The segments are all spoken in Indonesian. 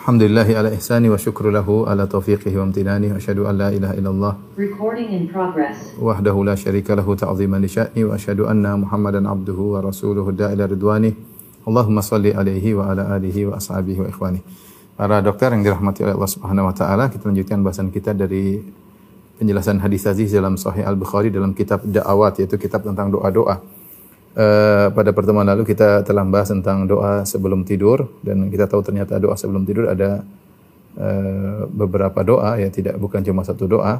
Alhamdulillahi ala ihsani wa syukru lahu ala taufiqihi wa amtinani wa asyhadu an la ilaha illallah Recording in progress. wahdahu la syarika lahu ta'ziman li sya'ni wa asyhadu anna Muhammadan abduhu wa rasuluhu da'ila ridwani. Allahumma salli alaihi wa ala alihi wa ashabihi wa ikhwani. Para dokter yang dirahmati oleh Allah Subhanahu wa taala, kita lanjutkan bahasan kita dari penjelasan hadis aziz dalam Sahih Al-Bukhari dalam kitab Da'awat yaitu kitab tentang doa-doa. Eh, pada pertemuan lalu kita telah membahas tentang doa sebelum tidur dan kita tahu ternyata doa sebelum tidur ada eh, beberapa doa ya tidak bukan cuma satu doa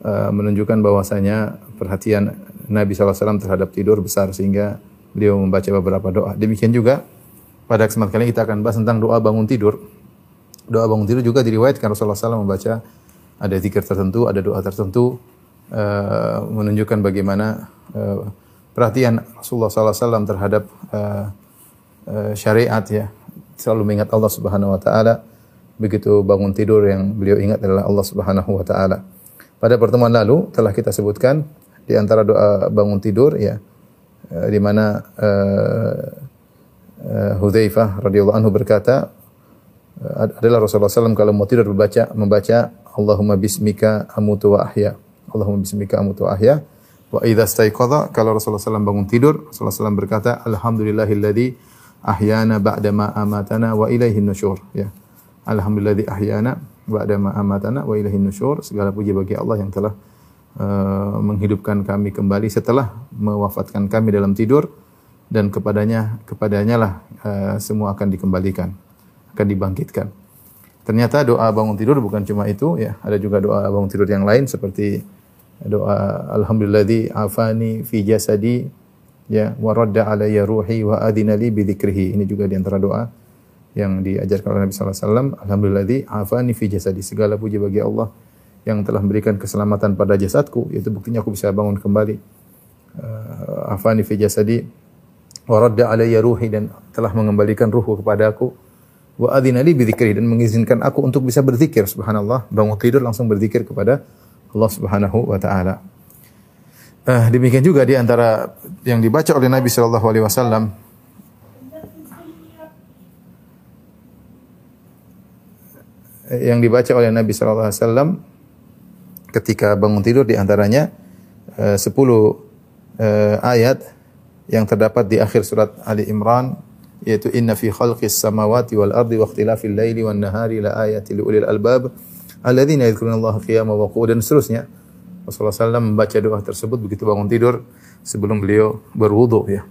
eh, menunjukkan bahwasanya perhatian Nabi SAW terhadap tidur besar sehingga beliau membaca beberapa doa. Demikian juga pada kesempatan kali ini kita akan bahas tentang doa bangun tidur. Doa bangun tidur juga diriwayatkan Rasulullah SAW membaca ada zikir tertentu, ada doa tertentu menunjukkan bagaimana perhatian Rasulullah SAW terhadap uh, uh, syariat ya. Selalu mengingat Allah Subhanahu Wa Taala. Begitu bangun tidur yang beliau ingat adalah Allah Subhanahu Wa Taala. Pada pertemuan lalu telah kita sebutkan di antara doa bangun tidur ya uh, di mana uh, uh, Hudzaifah radhiyallahu anhu berkata uh, adalah Rasulullah SAW kalau mau tidur membaca membaca Allahumma bismika amutu wa ahya. Allahumma bismika amutu wa ahya Wa idza staiqadha kalau Rasulullah SAW bangun tidur, Rasulullah SAW berkata, Alhamdulillahilladzi ahyana ba'da ma amatana wa ilaihin nusyur. Ya. Alhamdulilladzi ahyana ba'da ma amatana wa ilaihin nusyur. Segala puji bagi Allah yang telah uh, menghidupkan kami kembali setelah mewafatkan kami dalam tidur dan kepadanya kepadanya lah uh, semua akan dikembalikan, akan dibangkitkan. Ternyata doa bangun tidur bukan cuma itu ya, ada juga doa bangun tidur yang lain seperti doa alhamdulilladzi afani fi jasadi ya wa radda alayya ruhi wa adina li bi ini juga di antara doa yang diajarkan oleh Nabi sallallahu alaihi wasallam alhamdulilladzi afani fi jasadi. Segala puji bagi Allah yang telah memberikan keselamatan pada jasadku itu buktinya aku bisa bangun kembali. Uh, afani fi jasadi wa radda alayya ruhi dan telah mengembalikan ruhku kepadaku wa adina li bi dan mengizinkan aku untuk bisa berzikir subhanallah. Bangun tidur langsung berzikir kepada Allah Subhanahu wa taala. Uh, demikian juga di antara yang dibaca oleh Nabi sallallahu alaihi wasallam yang dibaca oleh Nabi sallallahu alaihi wasallam ketika bangun tidur di antaranya uh, 10 uh, ayat yang terdapat di akhir surat Ali Imran yaitu inna fi khalqis samawati wal ardi wa ikhtilafil laili wan nahari la ayatin li ulil albab alladzina yadhkurunallaha qiyaman wa qu'udan dan seterusnya. Rasulullah SAW membaca doa tersebut begitu bangun tidur sebelum beliau berwudu ya.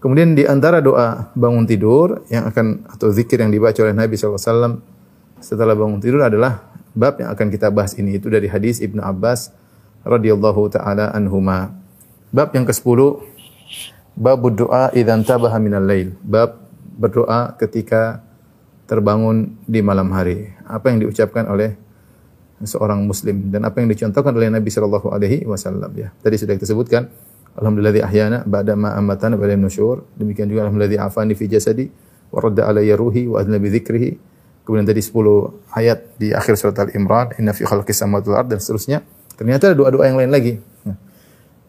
Kemudian di antara doa bangun tidur yang akan atau zikir yang dibaca oleh Nabi SAW setelah bangun tidur adalah bab yang akan kita bahas ini itu dari hadis Ibnu Abbas radhiyallahu taala anhuma. Bab yang ke-10 bab doa idzan tabaha minal lail. Bab berdoa ketika terbangun di malam hari. Apa yang diucapkan oleh seorang muslim dan apa yang dicontohkan oleh Nabi sallallahu alaihi wasallam ya. Tadi sudah kita sebutkan alhamdulilladzi ahyana ba'da ma amatana ilayhi nusyur. Demikian juga alhamdulilladzi afani fi jasadi wa radda alayya ruhi wa adna bi dzikrihi. Kemudian tadi 10 ayat di akhir surat Al-Imran, inna fi khalqis samawati wal ard dan seterusnya. Ternyata ada doa-doa yang lain lagi.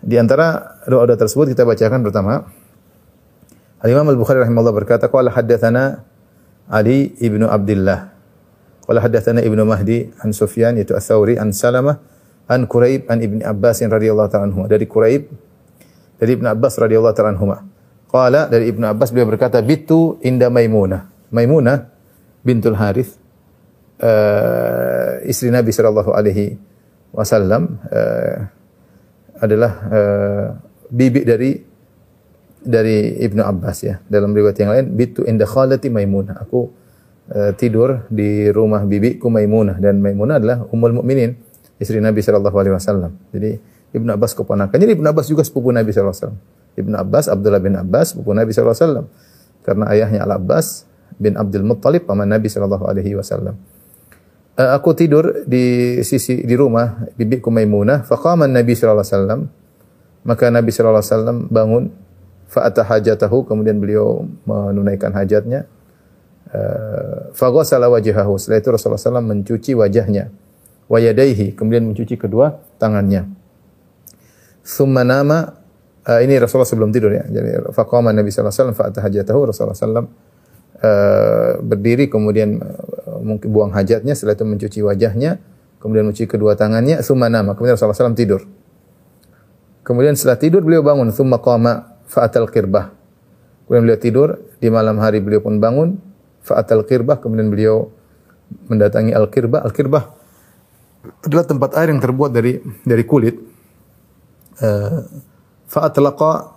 Di antara doa-doa tersebut kita bacakan pertama Al-Imam Al-Bukhari rahimahullah berkata, "Qala haddatsana Ali ibnu Abdullah Qala haddatsana Ibnu Mahdi an Sufyan yaitu Ats-Tsauri an Salamah an Quraib an Ibni Abbas radhiyallahu ta'ala anhu. Dari Quraib dari Ibnu Abbas radhiyallahu ta'ala anhu. Qala dari Ibnu Abbas beliau berkata bitu inda Maimunah. Maimunah bintul Harith uh, istri Nabi sallallahu alaihi wasallam uh, adalah uh, bibi dari dari Ibnu Abbas ya. Dalam riwayat yang lain bitu inda khalati Maimunah. Aku uh, tidur di rumah bibiku Maimunah dan Maimunah adalah ummul mukminin, istri Nabi sallallahu alaihi wasallam. Jadi Ibnu Abbas keponakannya Ibnu Abbas juga sepupu Nabi sallallahu alaihi wasallam. Ibnu Abbas Abdullah bin Abbas sepupu Nabi sallallahu alaihi wasallam. Karena ayahnya Al Abbas bin Abdul Muttalib paman Nabi sallallahu alaihi wasallam. Uh, aku tidur di sisi di rumah bibiku Maimunah, faqama Nabi sallallahu alaihi wasallam. Maka Nabi sallallahu alaihi wasallam bangun fa'ata hajatahu kemudian beliau menunaikan hajatnya. Uh, Faghasala wajhahu. Setelah itu Rasulullah SAW mencuci wajahnya. Wa yadaihi, kemudian mencuci kedua tangannya. Thumma nama uh, ini Rasulullah sebelum tidur ya. Jadi faqama Nabi sallallahu wasallam fa'ata hajatahu Rasulullah sallallahu uh, berdiri kemudian buang hajatnya setelah itu mencuci wajahnya kemudian mencuci kedua tangannya thumma nama kemudian Rasulullah SAW tidur. Kemudian setelah tidur beliau bangun thumma qama fa'atal qirbah. Kemudian beliau tidur, di malam hari beliau pun bangun fa'atal qirbah kemudian beliau mendatangi al-qirbah. Al-qirbah adalah tempat air yang terbuat dari dari kulit. Uh, fa'atlaqa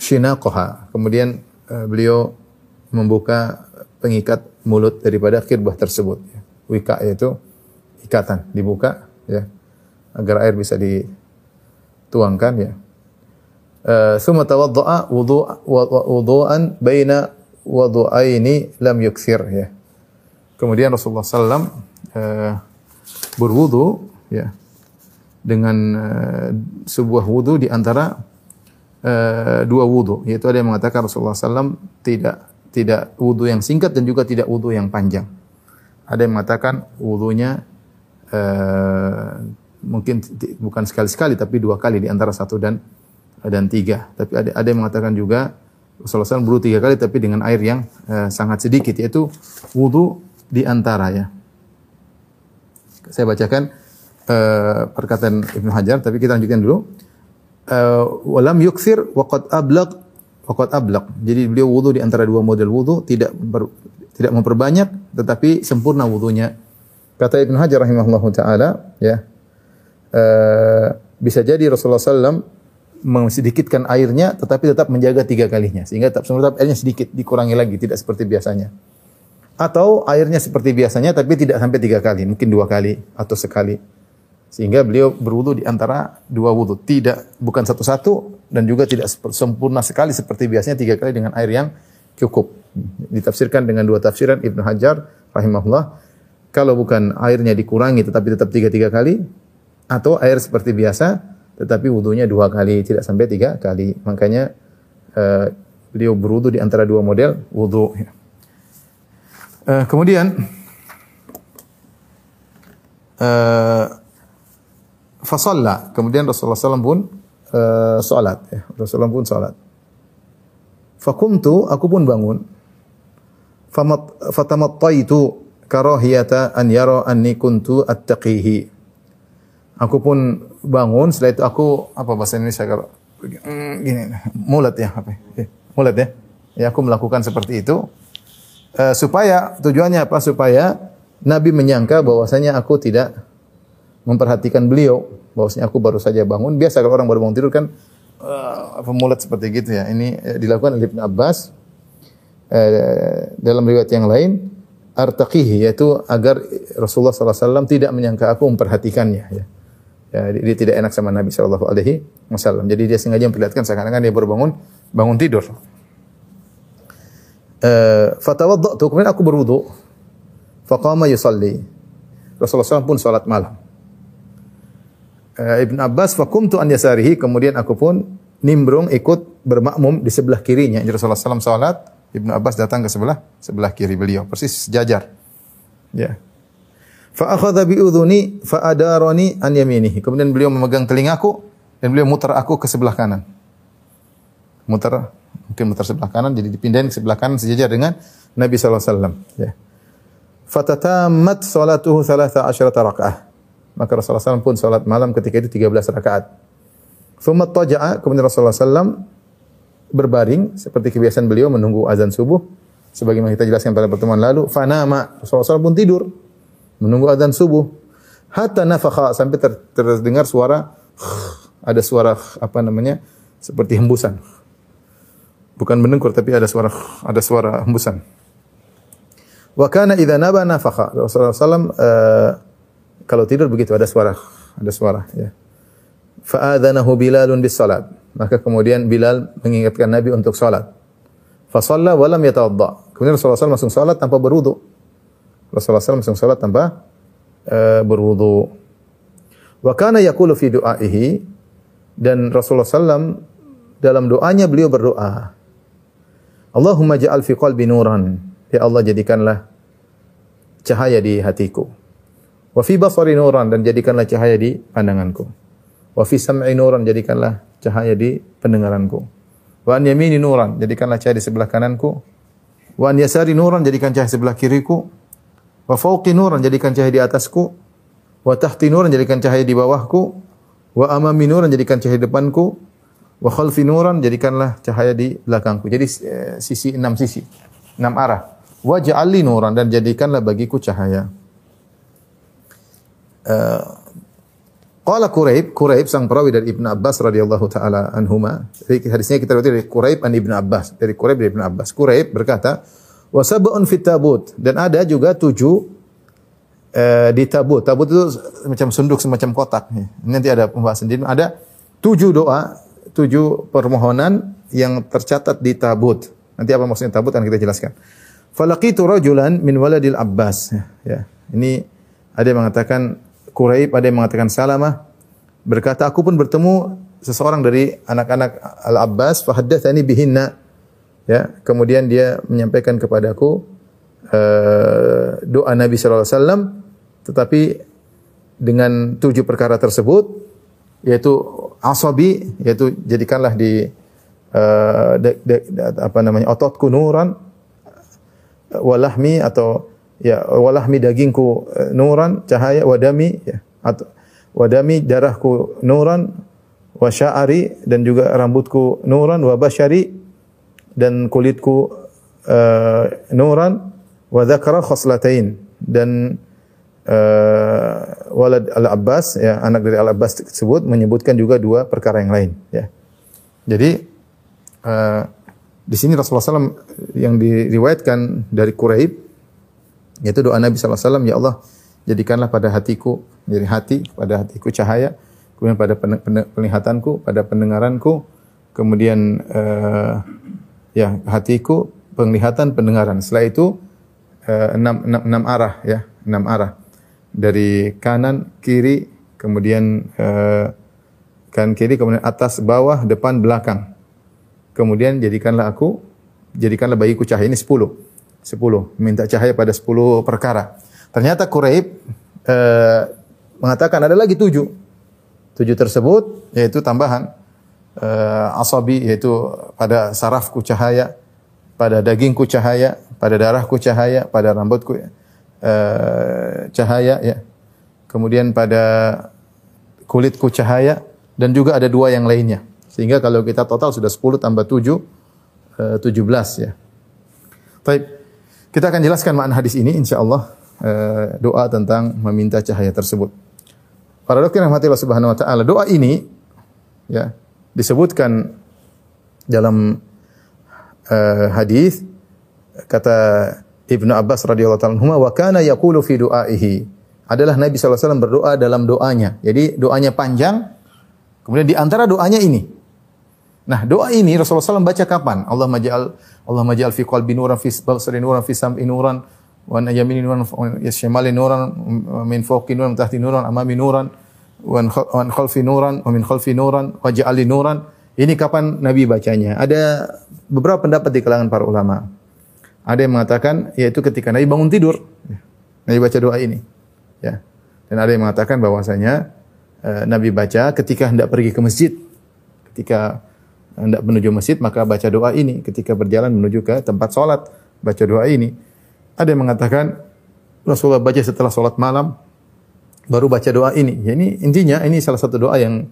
shinaqaha. Kemudian uh, beliau membuka pengikat mulut daripada qirbah tersebut. Wika yaitu ikatan dibuka ya agar air bisa dituangkan ya. Baina wudu'aini lam yukthir ya. Kemudian Rasulullah sallam uh, berwudu ya dengan uh, sebuah wudu di antara uh, dua wudu yaitu ada yang mengatakan Rasulullah sallam tidak tidak wudu yang singkat dan juga tidak wudu yang panjang. Ada yang mengatakan wudunya uh, mungkin bukan sekali-sekali tapi dua kali di antara satu dan dan tiga. Tapi ada ada yang mengatakan juga Rasulullah SAW berwudu tiga kali tapi dengan air yang uh, sangat sedikit yaitu wudu di antara ya. Saya bacakan uh, perkataan Ibnu Hajar tapi kita lanjutkan dulu. Uh, walam yukthir waqad ablaq waqad ablaq. Jadi beliau wudu di antara dua model wudu tidak ber, tidak memperbanyak tetapi sempurna wudunya. Kata Ibnu Hajar rahimahullahu taala ya. Uh, bisa jadi Rasulullah SAW sedikitkan airnya tetapi tetap menjaga tiga kalinya sehingga tetap tetap airnya sedikit dikurangi lagi tidak seperti biasanya. Atau airnya seperti biasanya tapi tidak sampai tiga kali mungkin dua kali atau sekali. Sehingga beliau berwudu di antara dua wudu tidak bukan satu-satu dan juga tidak sempurna sekali seperti biasanya tiga kali dengan air yang cukup. Ditafsirkan dengan dua tafsiran Ibnu Hajar rahimahullah kalau bukan airnya dikurangi tetapi tetap tiga tiga kali atau air seperti biasa tetapi wudhunya dua kali, tidak sampai tiga kali. Makanya uh, beliau berwudhu di antara dua model wudhu. Uh, kemudian uh, fasalla. Kemudian Rasulullah SAW pun uh, salat. Ya. Rasulullah pun salat. Fakumtu, aku pun bangun. Fatamattaitu karahiyata an yara anni kuntu attaqihi. Aku pun bangun, setelah itu aku apa bahasa Indonesia kalau mm, gini, mulut ya apa? Eh, mulut ya. Ya aku melakukan seperti itu uh, supaya tujuannya apa? Supaya Nabi menyangka bahwasanya aku tidak memperhatikan beliau, bahwasanya aku baru saja bangun. Biasa kalau orang baru bangun tidur kan uh, apa mulut seperti gitu ya. Ini uh, dilakukan oleh Ibn Abbas uh, dalam riwayat yang lain artaqihi yaitu agar Rasulullah SAW tidak menyangka aku memperhatikannya ya. Ya, dia tidak enak sama Nabi Shallallahu Alaihi Wasallam. Jadi dia sengaja memperlihatkan seakan-akan dia baru bangun bangun tidur. Uh, Fatawaddatu kemudian aku berwudu. Faqama yusalli. Rasulullah SAW pun salat malam. Uh, Ibn Abbas fakumtu an yasarihi kemudian aku pun nimbrung ikut bermakmum di sebelah kirinya. Jadi Rasulullah SAW salat, Ibn Abbas datang ke sebelah sebelah kiri beliau, persis sejajar. Ya. Fa akhadha bi udhuni fa adarani an yaminihi. Kemudian beliau memegang telingaku dan beliau mutar aku ke sebelah kanan. Mutar mungkin mutar sebelah kanan jadi dipindahin ke sebelah kanan sejajar dengan Nabi sallallahu alaihi wasallam ya. Fatatamat salatuhu 13 rakaah. Maka Rasulullah SAW pun salat malam ketika itu 13 rakaat. Thumma taja'a, kemudian Rasulullah SAW berbaring seperti kebiasaan beliau menunggu azan subuh sebagaimana kita jelaskan pada pertemuan lalu. Fanama, Rasulullah SAW pun tidur menunggu azan subuh. Hatta nafakha sampai ter, terdengar suara ada suara apa namanya seperti hembusan. Bukan mendengkur tapi ada suara ada suara hembusan. Wa kana idza naba nafakha. Rasulullah SAW uh, kalau tidur begitu ada suara ada suara ya. Fa adzanahu bilalun bis salat. Maka kemudian Bilal mengingatkan Nabi untuk salat. Fa shalla wa lam yatawadda. Kemudian Rasulullah SAW langsung salat tanpa berwudu Rasulullah SAW langsung salat tanpa uh, berwudu. Wa kana yaqulu fi du'aihi dan Rasulullah SAW dalam doanya beliau berdoa. Allahumma ja'al fi qalbi nuran. Ya Allah jadikanlah cahaya di hatiku. Wa fi basari nuran dan jadikanlah cahaya di pandanganku. Wa fi sam'i nuran jadikanlah cahaya di pendengaranku. Wa an yamini nuran jadikanlah cahaya di sebelah kananku. Wa an yasari nuran jadikan cahaya sebelah kiriku. Wa fauqi nuran jadikan cahaya di atasku. Wa tahti nuran jadikan cahaya di bawahku. Wa amami nuran jadikan cahaya di depanku. Wa khalfi nuran jadikanlah cahaya di belakangku. Jadi eh, sisi enam sisi, enam arah. Wa ja'alli nuran dan jadikanlah bagiku cahaya. Eh, Qala Quraib, Quraib sang perawi dari Ibn Abbas radhiyallahu taala anhuma. Jadi hadisnya kita riwayat dari Quraib an Ibn Abbas, dari Quraib dari Ibn Abbas. Quraib berkata, "Wa sab'un fit tabut." Dan ada juga tujuh eh, di tabut. Tabut itu semacam sunduk, semacam kotak. Nanti ada pembahasan sendiri. Ada tujuh doa, tujuh permohonan yang tercatat di tabut. Nanti apa maksudnya tabut akan kita jelaskan. Falaqitu rajulan min waladil Abbas. Ya, ini ada yang mengatakan Quraib, ada yang mengatakan Salamah. Berkata, aku pun bertemu seseorang dari anak-anak Al-Abbas, fahaddathani bihinna. Ya, kemudian dia menyampaikan kepadaku uh, doa Nabi sallallahu alaihi wasallam tetapi dengan tujuh perkara tersebut yaitu asabi yaitu jadikanlah di uh, de, de, de, apa namanya ototku nuran walahmi atau ya walahmi dagingku uh, nuran cahaya wadami ya atau wadami darahku nuran wa sya'ari dan juga rambutku nuran wa basyari dan kulitku uh, nuran wa dzakara khoslatain dan uh, walad Al-Abbas ya anak dari Al-Abbas tersebut menyebutkan juga dua perkara yang lain ya. Jadi uh, di sini Rasulullah SAW yang diriwayatkan dari Quraib yaitu doa Nabi SAW ya Allah jadikanlah pada hatiku jadi hati pada hatiku cahaya kemudian pada penglihatanku pada pendengaranku kemudian uh, ya hatiku penglihatan pendengaran setelah itu uh, enam, enam, enam arah ya enam arah dari kanan, kiri, kemudian uh, kanan kiri, kemudian atas, bawah, depan, belakang. Kemudian jadikanlah aku, jadikanlah bayiku cahaya. Ini sepuluh. Sepuluh. Minta cahaya pada sepuluh perkara. Ternyata Quraib uh, mengatakan ada lagi tujuh. Tujuh tersebut yaitu tambahan. Uh, asabi yaitu pada sarafku cahaya, pada dagingku cahaya, pada darahku cahaya, pada rambutku uh, cahaya ya. Kemudian pada kulitku cahaya dan juga ada dua yang lainnya. Sehingga kalau kita total sudah 10 tambah 7 uh, 17 ya. Baik. Kita akan jelaskan makna hadis ini insyaallah uh, doa tentang meminta cahaya tersebut. Para dokter yang mati Allah Subhanahu wa taala, doa ini ya disebutkan dalam uh, hadis kata Ibnu Abbas radhiyallahu taala wa kana yaqulu fi du'aihi. Adalah Nabi wasallam berdoa dalam doanya. Jadi doanya panjang. Kemudian di antara doanya ini. Nah, doa ini Rasulullah SAW baca kapan? Allah maj'al Allah maj'al fi qalbi nuran fi basari nuran fi sam'i nuran wa an yamini nuran wa yashmali nuran min fawqi nuran tahti nuran amami nuran wa an khalfi nuran wa min khalfi nuran wa ja'ali nuran. Ini kapan Nabi bacanya? Ada beberapa pendapat di kalangan para ulama. Ada yang mengatakan yaitu ketika Nabi bangun tidur. Nabi baca doa ini. Ya. Dan ada yang mengatakan bahwasanya uh, Nabi baca ketika hendak pergi ke masjid. Ketika hendak menuju masjid maka baca doa ini. Ketika berjalan menuju ke tempat sholat baca doa ini. Ada yang mengatakan Rasulullah baca setelah sholat malam baru baca doa ini. Ya, ini intinya ini salah satu doa yang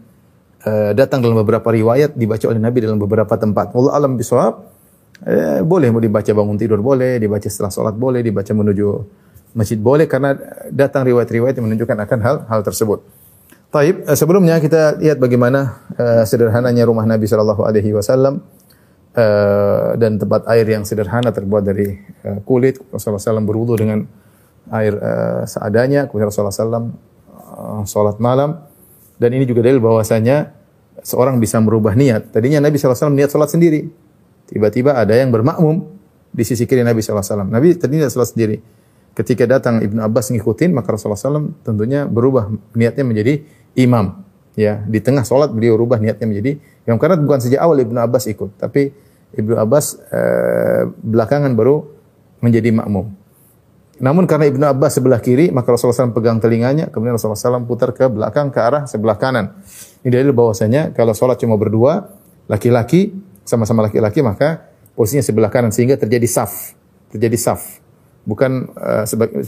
uh, datang dalam beberapa riwayat dibaca oleh Nabi dalam beberapa tempat. Allah alam bisawab. Eh, boleh mau dibaca bangun tidur boleh, dibaca setelah sholat boleh, dibaca menuju masjid boleh karena datang riwayat-riwayat yang menunjukkan akan hal hal tersebut. Taib, eh, sebelumnya kita lihat bagaimana uh, sederhananya rumah Nabi Shallallahu Alaihi Wasallam uh, dan tempat air yang sederhana terbuat dari uh, kulit. Rasulullah SAW berwudu dengan air uh, seadanya. Kemudian Rasulullah SAW uh, sholat malam. Dan ini juga dalil bahwasanya seorang bisa merubah niat. Tadinya Nabi SAW niat sholat sendiri. Tiba-tiba ada yang bermakmum di sisi kiri Nabi SAW. Nabi tadinya salat sendiri. Ketika datang Ibnu Abbas ngikutin, maka Rasulullah SAW tentunya berubah niatnya menjadi imam. Ya, di tengah sholat beliau rubah niatnya menjadi imam karena bukan sejak awal Ibnu Abbas ikut, tapi Ibnu Abbas eh, belakangan baru menjadi makmum. Namun karena Ibnu Abbas sebelah kiri, maka Rasulullah SAW pegang telinganya, kemudian Rasulullah SAW putar ke belakang ke arah sebelah kanan. Ini dalil bahwasanya kalau sholat cuma berdua, laki-laki sama-sama laki-laki maka posisinya sebelah kanan sehingga terjadi saf, terjadi saf. Bukan uh,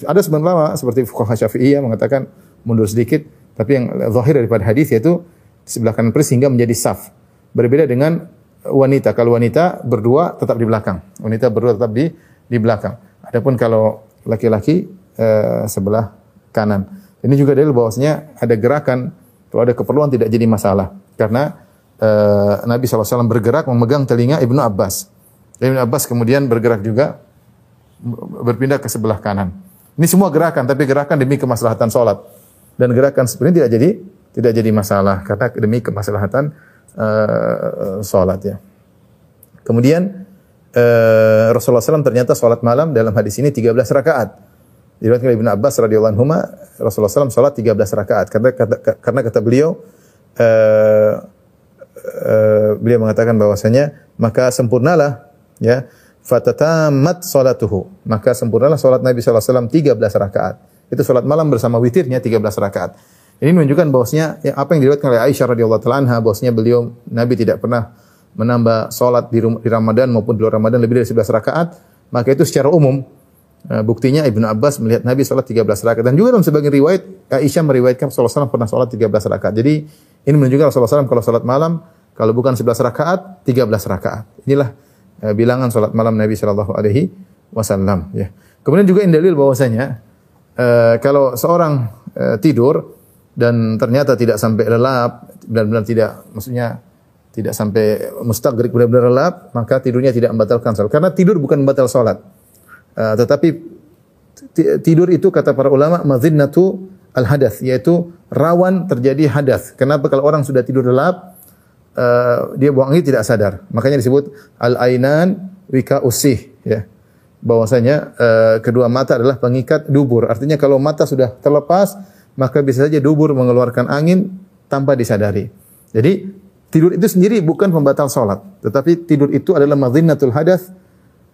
ada sebenarnya lama seperti fuqaha Syafi'iyah mengatakan mundur sedikit, tapi yang zahir daripada hadis yaitu sebelah kanan persis sehingga menjadi saf. Berbeda dengan wanita. Kalau wanita berdua tetap di belakang. Wanita berdua tetap di di belakang. Adapun kalau laki-laki eh, sebelah kanan. Ini juga dalil bahwasanya ada gerakan kalau ada keperluan tidak jadi masalah karena eh, Nabi SAW bergerak memegang telinga Ibnu Abbas. Ibnu Abbas kemudian bergerak juga berpindah ke sebelah kanan. Ini semua gerakan tapi gerakan demi kemaslahatan sholat dan gerakan seperti tidak jadi tidak jadi masalah karena demi kemaslahatan uh, sholat ya. Kemudian uh, Rasulullah SAW ternyata sholat malam dalam hadis ini 13 rakaat. Diriwayatkan Ibnu Abbas radhiyallahu anhu Rasulullah SAW sholat 13 rakaat. Karena kata, karena kata beliau uh, uh, beliau mengatakan bahwasanya maka sempurnalah ya fatatamat salatuhu maka sempurnalah salat Nabi wasallam 13 rakaat. Itu salat malam bersama witirnya 13 rakaat. Ini menunjukkan bahwasanya ya, apa yang diriwayatkan oleh Aisyah radhiyallahu anha bahwasanya beliau Nabi tidak pernah menambah salat di, di Ramadan maupun di luar Ramadan lebih dari 11 rakaat, maka itu secara umum uh, buktinya Ibnu Abbas melihat Nabi salat 13 rakaat dan juga dalam sebagian riwayat Aisyah meriwayatkan Rasulullah SAW pernah salat 13 rakaat. Jadi ini menunjukkan Rasulullah SAW kalau salat malam kalau bukan 11 rakaat 13 rakaat. Inilah uh, bilangan salat malam Nabi sallallahu alaihi wasallam ya. Kemudian juga ini dalil bahwasanya uh, kalau seorang uh, tidur dan ternyata tidak sampai lelap, benar-benar tidak maksudnya tidak sampai mustagrik benar-benar lelap, maka tidurnya tidak membatalkan salat. Karena tidur bukan membatal salat. Uh, tetapi tidur itu kata para ulama mazinnatu al hadas yaitu rawan terjadi hadas. Kenapa kalau orang sudah tidur lelap uh, dia buang angin tidak sadar. Makanya disebut al ainan wika usih ya. Bahwasanya uh, kedua mata adalah pengikat dubur. Artinya kalau mata sudah terlepas maka bisa saja dubur mengeluarkan angin tanpa disadari. Jadi tidur itu sendiri bukan pembatal sholat, tetapi tidur itu adalah madhinatul hadas,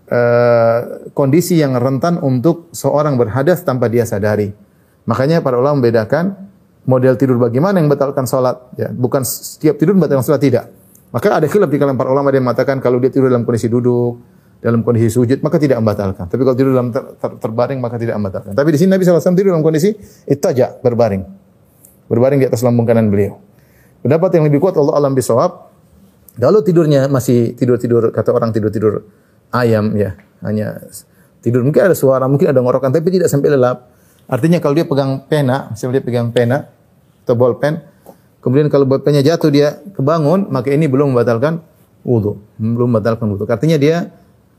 uh, kondisi yang rentan untuk seorang berhadas tanpa dia sadari. Makanya para ulama membedakan model tidur bagaimana yang membatalkan sholat. Ya, bukan setiap tidur membatalkan sholat tidak. Maka ada khilaf di kalangan para ulama yang mengatakan kalau dia tidur dalam kondisi duduk, dalam kondisi sujud maka tidak membatalkan. Tapi kalau tidur dalam ter ter terbaring maka tidak membatalkan. Tapi di sini Nabi SAW tidur dalam kondisi ittaja, berbaring. Berbaring di atas lambung kanan beliau. Pendapat yang lebih kuat Allah alam bisawab. Kalau tidurnya masih tidur-tidur kata orang tidur-tidur ayam ya, hanya tidur mungkin ada suara, mungkin ada ngorokan tapi tidak sampai lelap. Artinya kalau dia pegang pena, misalnya dia pegang pena atau bolpen, kemudian kalau bolpennya jatuh dia kebangun, maka ini belum membatalkan wudhu, belum membatalkan wudhu. Artinya dia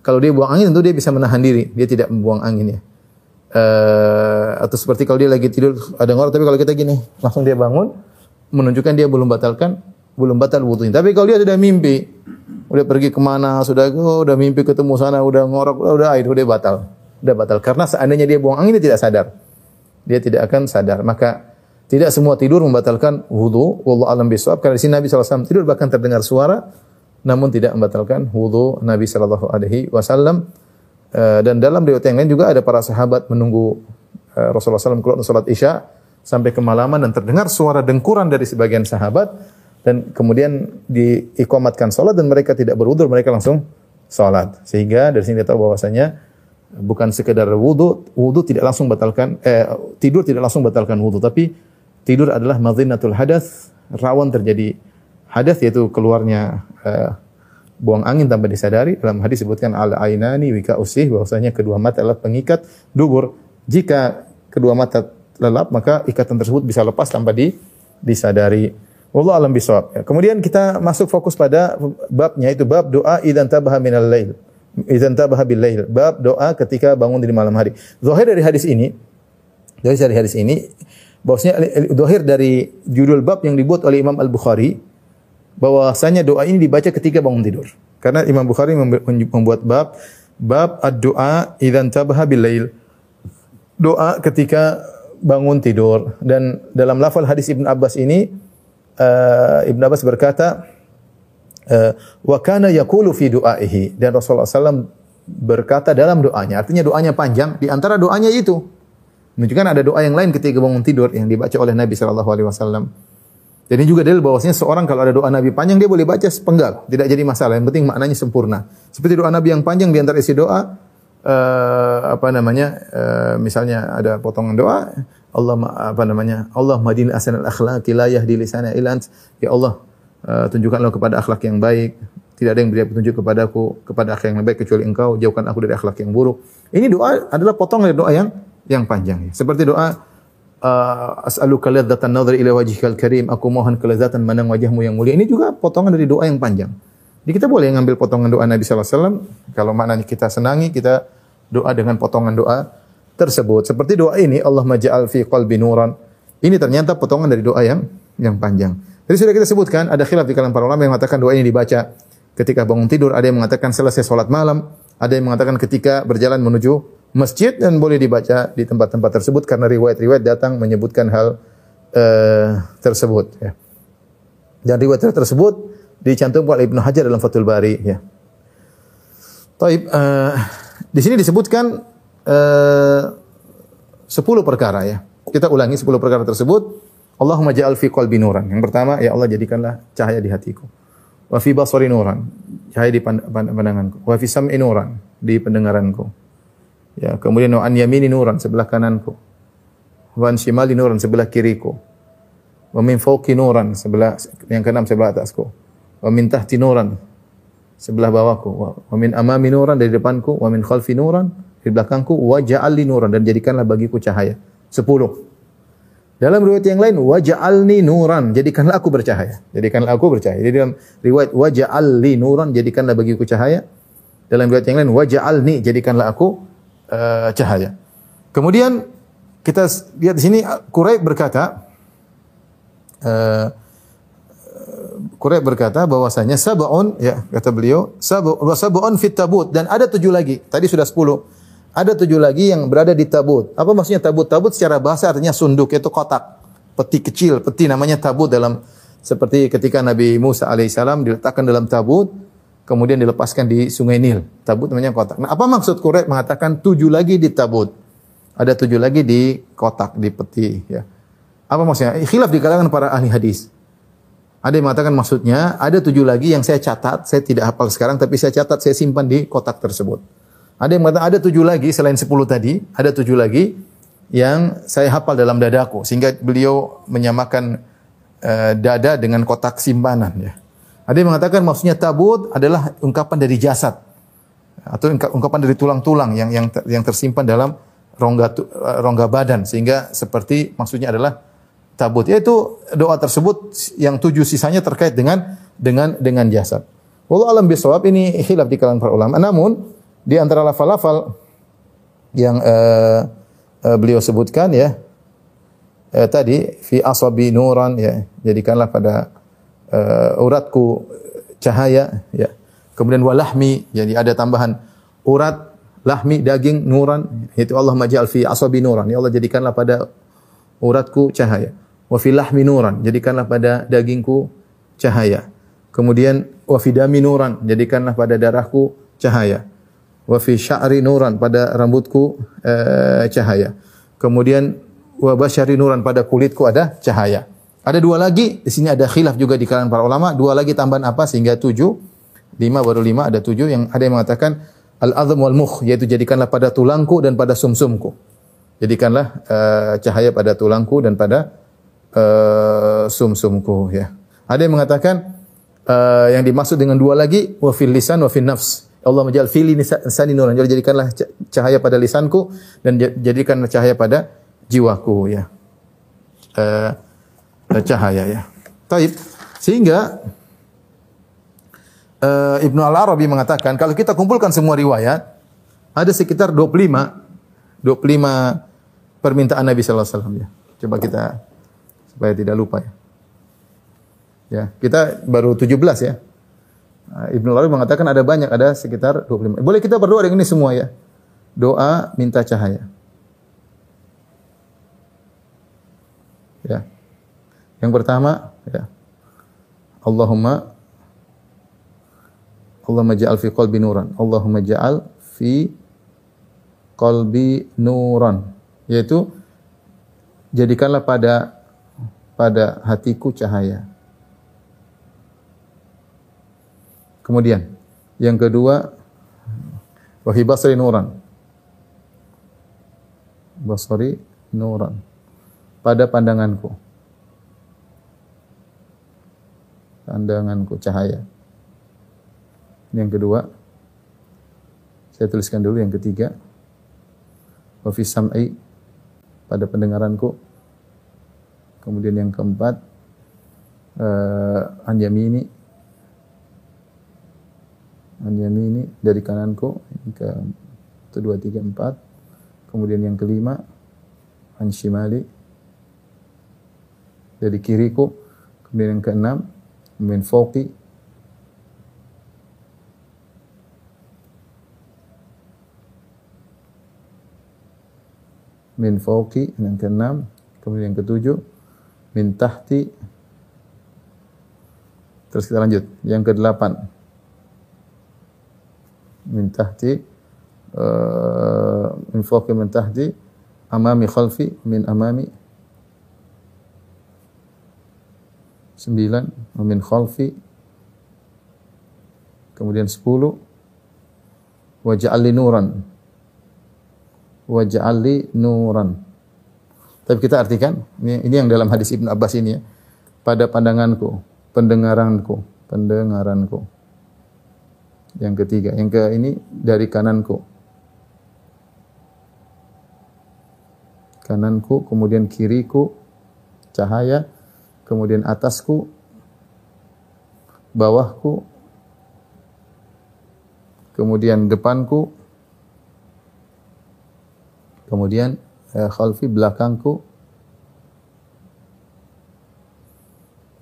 kalau dia buang angin tentu dia bisa menahan diri, dia tidak membuang angin ya. Uh, atau seperti kalau dia lagi tidur ada ngorok tapi kalau kita gini langsung dia bangun menunjukkan dia belum batalkan belum batal wudhunya. Tapi kalau dia sudah mimpi, udah pergi ke mana, sudah oh, udah mimpi ketemu sana, udah ngorok, udah air, udah batal, udah batal. Karena seandainya dia buang angin dia tidak sadar, dia tidak akan sadar. Maka tidak semua tidur membatalkan wudhu. Wallahu alam bisawab. Karena di sini Nabi SAW tidur bahkan terdengar suara namun tidak membatalkan wudhu Nabi Shallallahu Alaihi Wasallam. Eh, dan dalam riwayat yang lain juga ada para sahabat menunggu eh, Rasulullah SAW keluar salat isya sampai kemalaman dan terdengar suara dengkuran dari sebagian sahabat dan kemudian diikomatkan salat dan mereka tidak berwudu mereka langsung salat sehingga dari sini kita tahu bahwasanya bukan sekedar wudu wudu tidak langsung batalkan eh, tidur tidak langsung batalkan wudu tapi tidur adalah madhinatul hadas rawan terjadi hadas yaitu keluarnya uh, buang angin tanpa disadari. Dalam hadis disebutkan al ainani wika usih bahwasanya kedua mata adalah pengikat dubur. Jika kedua mata lelap maka ikatan tersebut bisa lepas tanpa di, disadari. Wallahu alam bisawab ya. kemudian kita masuk fokus pada babnya itu bab doa idzan tabaha minal lail. Idzan tabaha bil lail. Bab doa ketika bangun di malam hari. Zahir dari hadis ini dari hadis ini bahwasanya zahir dari judul bab yang dibuat oleh Imam Al-Bukhari bahwasanya doa ini dibaca ketika bangun tidur. Karena Imam Bukhari membuat bab bab ad-du'a idzan tabaha bil Doa ketika bangun tidur dan dalam lafal hadis Ibn Abbas ini uh, Ibn Abbas berkata, uh, wa kana yaqulu fi du'aihi dan Rasulullah SAW berkata dalam doanya. Artinya doanya panjang. Di antara doanya itu menunjukkan ada doa yang lain ketika bangun tidur yang dibaca oleh Nabi Shallallahu Alaihi Wasallam. Dan ini juga dalil bahwasanya seorang kalau ada doa Nabi panjang dia boleh baca sepenggal, tidak jadi masalah. Yang penting maknanya sempurna. Seperti doa Nabi yang panjang di antara isi doa uh, apa namanya? Uh, misalnya ada potongan doa Allah apa namanya? Allah madin asanal akhlaqi la yahdi lisana Ya Allah, uh, tunjukkanlah kepada akhlak yang baik. Tidak ada yang beri petunjuk kepadaku kepada akhlak yang baik kecuali Engkau. Jauhkan aku dari akhlak yang buruk. Ini doa adalah potongan dari doa yang yang panjang. Seperti doa uh, as'aluka ladzatan nadhri ila wajhikal karim. Aku mohon kelezatan mandang wajahmu yang mulia. Ini juga potongan dari doa yang panjang. Jadi kita boleh ngambil potongan doa Nabi wasallam kalau maknanya kita senangi, kita doa dengan potongan doa tersebut. Seperti doa ini, Allah maja'al fi qalbi nuran. Ini ternyata potongan dari doa yang yang panjang. Jadi sudah kita sebutkan ada khilaf di kalangan para ulama yang mengatakan doa ini dibaca ketika bangun tidur, ada yang mengatakan selesai sholat malam, ada yang mengatakan ketika berjalan menuju masjid dan boleh dibaca di tempat-tempat tersebut karena riwayat-riwayat datang menyebutkan hal uh, tersebut ya. Dan riwayat tersebut dicantumkan oleh Ibnu Hajar dalam Fathul Bari ya. Taib, uh, di sini disebutkan uh, 10 perkara ya. Kita ulangi 10 perkara tersebut. Allahumma ja'al fi qalbi nuran. Yang pertama, ya Allah jadikanlah cahaya di hatiku. Wa fi basari nuran, cahaya di pandanganku. Wa fi sam'i nuran, di pendengaranku Ya, kemudian wa an yamini nuran sebelah kananku. Wa an shimali nuran sebelah kiriku. Wa min fawqi nuran sebelah yang keenam sebelah atasku. Wa min tahti nuran sebelah bawahku. Wa min amami nuran dari depanku, wa min khalfi nuran di belakangku, wa ja'alni nuran dan jadikanlah bagiku cahaya. Sepuluh. Dalam riwayat yang lain, wa ja'alni nuran, jadikanlah aku bercahaya. Jadikanlah aku bercahaya. Jadi dalam riwayat wa ja'alni nuran, jadikanlah bagiku cahaya. Dalam riwayat yang lain, wa ja'alni, jadikanlah aku uh, cahaya. Kemudian kita lihat di sini Quraib berkata uh, Quraib berkata bahwasanya sab'un ya kata beliau sab'un fit tabut dan ada tujuh lagi. Tadi sudah sepuluh. Ada tujuh lagi yang berada di tabut. Apa maksudnya tabut? Tabut secara bahasa artinya sunduk yaitu kotak. Peti kecil, peti namanya tabut dalam seperti ketika Nabi Musa alaihissalam diletakkan dalam tabut kemudian dilepaskan di Sungai Nil. Tabut namanya kotak. Nah, apa maksud Quraisy mengatakan tujuh lagi di tabut? Ada tujuh lagi di kotak, di peti. Ya. Apa maksudnya? Khilaf di kalangan para ahli hadis. Ada yang mengatakan maksudnya ada tujuh lagi yang saya catat, saya tidak hafal sekarang, tapi saya catat, saya simpan di kotak tersebut. Ada yang mengatakan ada tujuh lagi selain sepuluh tadi, ada tujuh lagi yang saya hafal dalam dadaku, sehingga beliau menyamakan uh, dada dengan kotak simpanan. Ya. Ada yang mengatakan maksudnya tabut adalah ungkapan dari jasad atau ungkapan dari tulang-tulang yang yang yang tersimpan dalam rongga rongga badan sehingga seperti maksudnya adalah tabut yaitu doa tersebut yang tujuh sisanya terkait dengan dengan dengan jasad. Wallahu alam bisawab ini khilaf di kalangan para ulama. Namun di antara lafal-lafal yang uh, uh, beliau sebutkan ya uh, tadi fi asabi nuran ya jadikanlah pada uh, uratku cahaya ya. Kemudian walahmi jadi ada tambahan urat, lahmi, daging, nuran itu Allah majal fi asabi nuran. Ya Allah jadikanlah pada uratku cahaya. Wa fi lahmi nuran, jadikanlah pada dagingku cahaya. Kemudian wa fi dami nuran, jadikanlah pada darahku cahaya. Wa fi sya'ri nuran, pada rambutku uh, cahaya. Kemudian wa basyari nuran, pada kulitku ada cahaya. Ada dua lagi, di sini ada khilaf juga di kalangan para ulama. Dua lagi tambahan apa sehingga tujuh. Lima baru lima, ada tujuh. Yang ada yang mengatakan al-azm wal mukh, yaitu jadikanlah pada tulangku dan pada sumsumku. Jadikanlah uh, cahaya pada tulangku dan pada uh, sumsumku. Ya. Ada yang mengatakan uh, yang dimaksud dengan dua lagi wa fil lisan wa fil nafs. Allah menjal fili lisani nuran. Jadi jadikanlah cahaya pada lisanku dan jadikanlah cahaya pada jiwaku ya. Uh, cahaya ya. Taib. Sehingga uh, Ibnu Al-Arabi mengatakan kalau kita kumpulkan semua riwayat ada sekitar 25 25 permintaan Nabi sallallahu alaihi wasallam ya. Coba kita supaya tidak lupa ya. Ya, kita baru 17 ya. Ibnu Al-Arabi mengatakan ada banyak, ada sekitar 25. Boleh kita berdoa dengan ini semua ya. Doa minta cahaya. Ya. Yang pertama, ya, Allahumma Allahumma ja'al fi qalbi nuran. Allahumma ja'al fi qalbi nuran. Yaitu jadikanlah pada pada hatiku cahaya. Kemudian yang kedua wahi basri nuran. Basri nuran. Pada pandanganku. Pandanganku cahaya. Ini yang kedua. Saya tuliskan dulu yang ketiga. Wa fi sam'i pada pendengaranku. Kemudian yang keempat uh, an yamini an yamini dari kananku yang ke satu dua tiga empat. Kemudian yang kelima an shimali. Dari kiriku. Kemudian yang keenam min fawqi min fawqi yang keenam. Kemudian yang ketujuh min tahti. Terus kita lanjut. Yang kedelapan. Min tahti uh, min fawqi min tahti amami khalfi min amami. Sembilan min khalfi. Kemudian sepuluh. Waja'alli nuran. Waj'alli nuran. Tapi kita artikan ini, ini yang dalam hadis Ibnu Abbas ini ya. Pada pandanganku, pendengaranku, pendengaranku. Yang ketiga, yang ke ini dari kananku. Kananku, kemudian kiriku, cahaya, kemudian atasku, bawahku, kemudian depanku, Kemudian khalfi belakangku.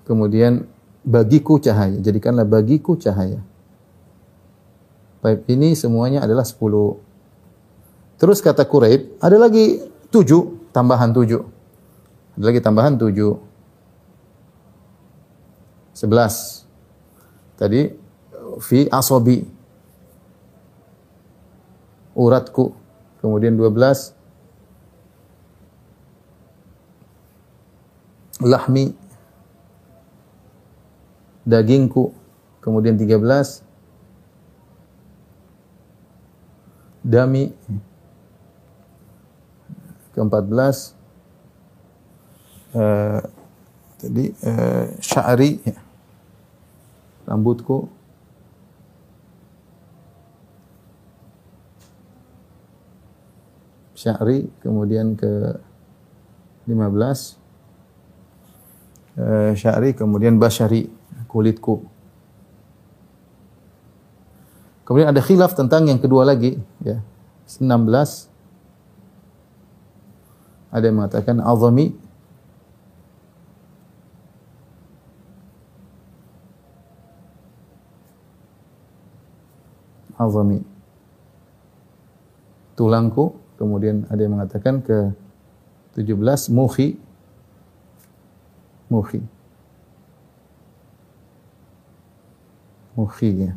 Kemudian bagiku cahaya. Jadikanlah bagiku cahaya. Baik, ini semuanya adalah 10. Terus kata Quraib, ada lagi 7, tambahan 7. Ada lagi tambahan 7. 11. Tadi fi asobi uratku. Kemudian 12 lahmi. Dagingku kemudian 13 dami ke-14 uh, tadi uh, sya'ri ya. rambutku. Sya'ri kemudian ke 15 uh, sya'ri kemudian basyari kulitku. Kemudian ada khilaf tentang yang kedua lagi ya. 16 ada yang mengatakan azami azami tulangku kemudian ada yang mengatakan ke 17 muhi Muhi. Muhi ya.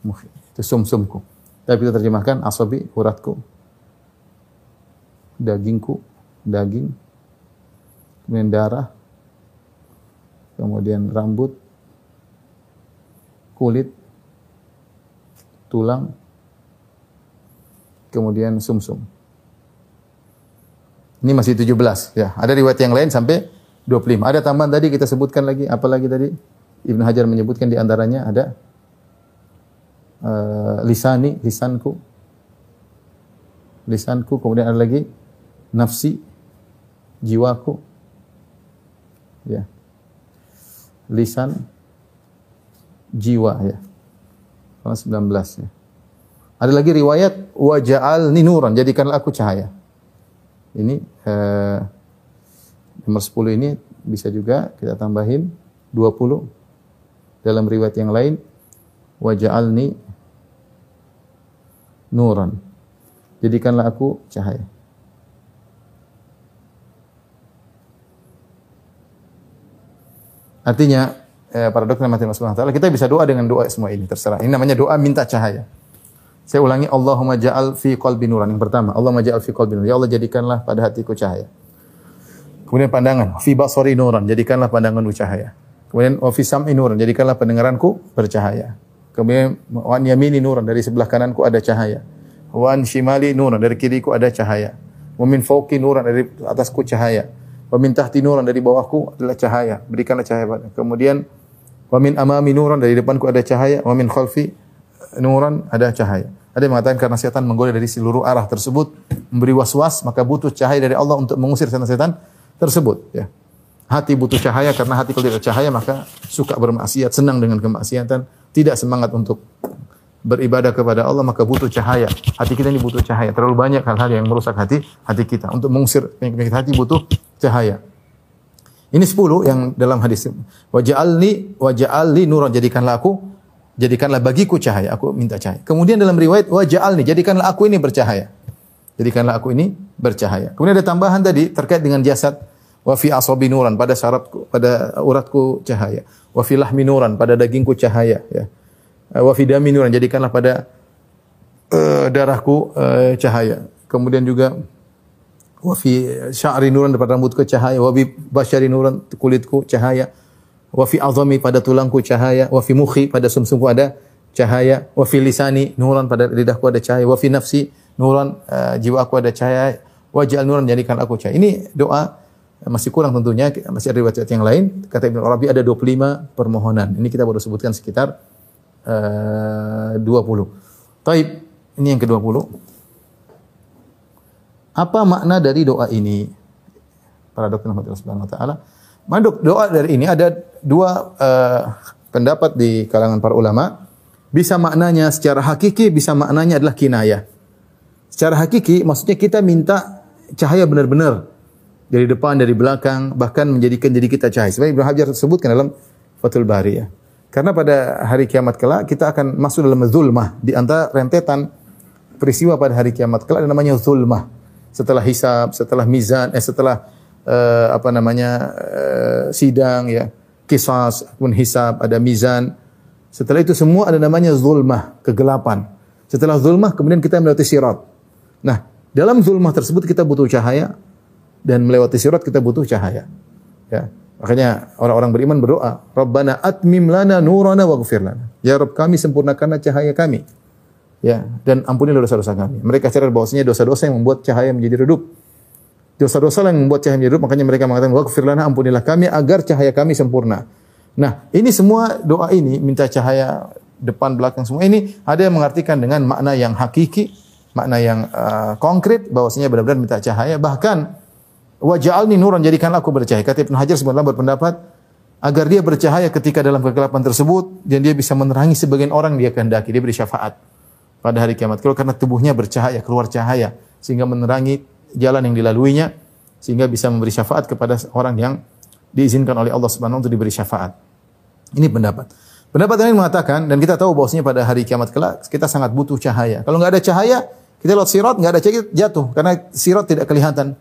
Muhi. Itu sumsumku. Tapi kita terjemahkan asabi, uratku. Dagingku, daging. Kemudian darah. Kemudian rambut. Kulit. Tulang. Kemudian sumsum. Ini masih 17 ya. Ada riwayat yang lain sampai 25. Ada tambahan tadi kita sebutkan lagi, apa lagi tadi? Ibnu Hajar menyebutkan di antaranya ada uh, lisani, lisanku. Lisanku, kemudian ada lagi nafsi, jiwaku. Ya. Lisan, jiwa ya. 19 ya. Ada lagi riwayat waja'al ninuran, jadikanlah aku cahaya. Ini uh, Nomor 10 ini bisa juga kita tambahin 20. Dalam riwayat yang lain waja'alni nuran. Jadikanlah aku cahaya. Artinya eh, para dokter mati wa taala kita bisa doa dengan doa semua ini terserah. Ini namanya doa minta cahaya. Saya ulangi Allahumma ja'al fi qalbi nuran. Yang pertama, Allahumma ja'al fi qalbi nuran. Ya Allah jadikanlah pada hatiku cahaya. Kemudian pandangan, fi basari nuran. Jadikanlah pandanganku cahaya. Kemudian wa fi sam'i nuran. Jadikanlah pendengaranku bercahaya. Kemudian wa an yamini nuran. Dari sebelah kananku ada cahaya. Wa an shimali nuran. Dari kiriku ada cahaya. Wa min fawqi nuran. Dari atasku cahaya. Wa min tahti nuran. Dari bawahku adalah cahaya. Berikanlah cahaya. Kemudian wa min amami nuran. Dari depanku ada cahaya. Wa min khalfi nuran ada cahaya. Ada yang mengatakan karena setan menggoda dari seluruh arah tersebut, memberi was-was, maka butuh cahaya dari Allah untuk mengusir setan-setan tersebut. Ya. Hati butuh cahaya karena hati kalau tidak cahaya maka suka bermaksiat, senang dengan kemaksiatan, tidak semangat untuk beribadah kepada Allah maka butuh cahaya. Hati kita ini butuh cahaya. Terlalu banyak hal-hal yang merusak hati hati kita. Untuk mengusir penyakit hati butuh cahaya. Ini sepuluh yang dalam hadis. Waja'alni waja'alni nuran jadikanlah aku jadikanlah bagiku cahaya. Aku minta cahaya. Kemudian dalam riwayat wa ja'alni, jadikanlah aku ini bercahaya. Jadikanlah aku ini bercahaya. Kemudian ada tambahan tadi terkait dengan jasad wa fi asabi nuran pada syaratku pada uratku cahaya. Wa fi lahmi nuran pada dagingku cahaya ya. Wa fi dami nuran jadikanlah pada uh, darahku uh, cahaya. Kemudian juga wa fi sya'ri nuran pada rambutku cahaya, wa bi basyari nuran kulitku cahaya wa fi azami pada tulangku cahaya, wa fi mukhi pada sumsumku ada cahaya, wa fi lisani nuran pada lidahku ada cahaya, wa fi nafsi nuran uh, jiwaku ada cahaya, wa ja'al nuran jadikan aku cahaya. Ini doa masih kurang tentunya, masih ada riwayat yang lain. Kata Ibnu Arabi ada 25 permohonan. Ini kita baru sebutkan sekitar uh, 20. Taib, ini yang ke-20. Apa makna dari doa ini? Para dokter Muhammad Subhanahu wa taala. Manduk doa dari ini ada dua uh, pendapat di kalangan para ulama. Bisa maknanya secara hakiki, bisa maknanya adalah kinayah. Secara hakiki maksudnya kita minta cahaya benar-benar dari depan, dari belakang, bahkan menjadikan diri kita cahaya. Sebenarnya Ibnu Hajar sebutkan dalam Fathul Bari ya. Karena pada hari kiamat kelak kita akan masuk dalam zulmah di antara rentetan peristiwa pada hari kiamat kelak ada namanya zulmah. Setelah hisab, setelah mizan, eh setelah uh, apa namanya uh, sidang ya, kisas, pun hisab, ada mizan. Setelah itu semua ada namanya zulmah, kegelapan. Setelah zulmah kemudian kita melewati sirat. Nah, dalam zulmah tersebut kita butuh cahaya dan melewati sirat kita butuh cahaya. Ya. Makanya orang-orang beriman berdoa, Rabbana atmim lana nurana waghfir lana. Ya Rabb kami sempurnakanlah cahaya kami. Ya, dan ampunilah dosa-dosa kami. Mereka sadar bahwasanya dosa-dosa yang membuat cahaya menjadi redup dosa-dosa yang membuat cahaya menjadi redup, makanya mereka mengatakan waghfir lana ampunilah kami agar cahaya kami sempurna. Nah, ini semua doa ini minta cahaya depan belakang semua ini ada yang mengartikan dengan makna yang hakiki, makna yang uh, konkret bahwasanya benar-benar minta cahaya bahkan waj'alni nuran jadikanlah aku bercahaya. Kata Ibnu Hajar sebenarnya berpendapat agar dia bercahaya ketika dalam kegelapan tersebut dan dia bisa menerangi sebagian orang dia kehendaki, dia beri syafaat pada hari kiamat. Kalau karena tubuhnya bercahaya, keluar cahaya sehingga menerangi jalan yang dilaluinya sehingga bisa memberi syafaat kepada orang yang diizinkan oleh Allah Subhanahu untuk diberi syafaat. Ini pendapat. Pendapat lain mengatakan dan kita tahu bahwasanya pada hari kiamat kelak kita sangat butuh cahaya. Kalau nggak ada cahaya, kita lewat sirat nggak ada cahaya jatuh karena sirat tidak kelihatan.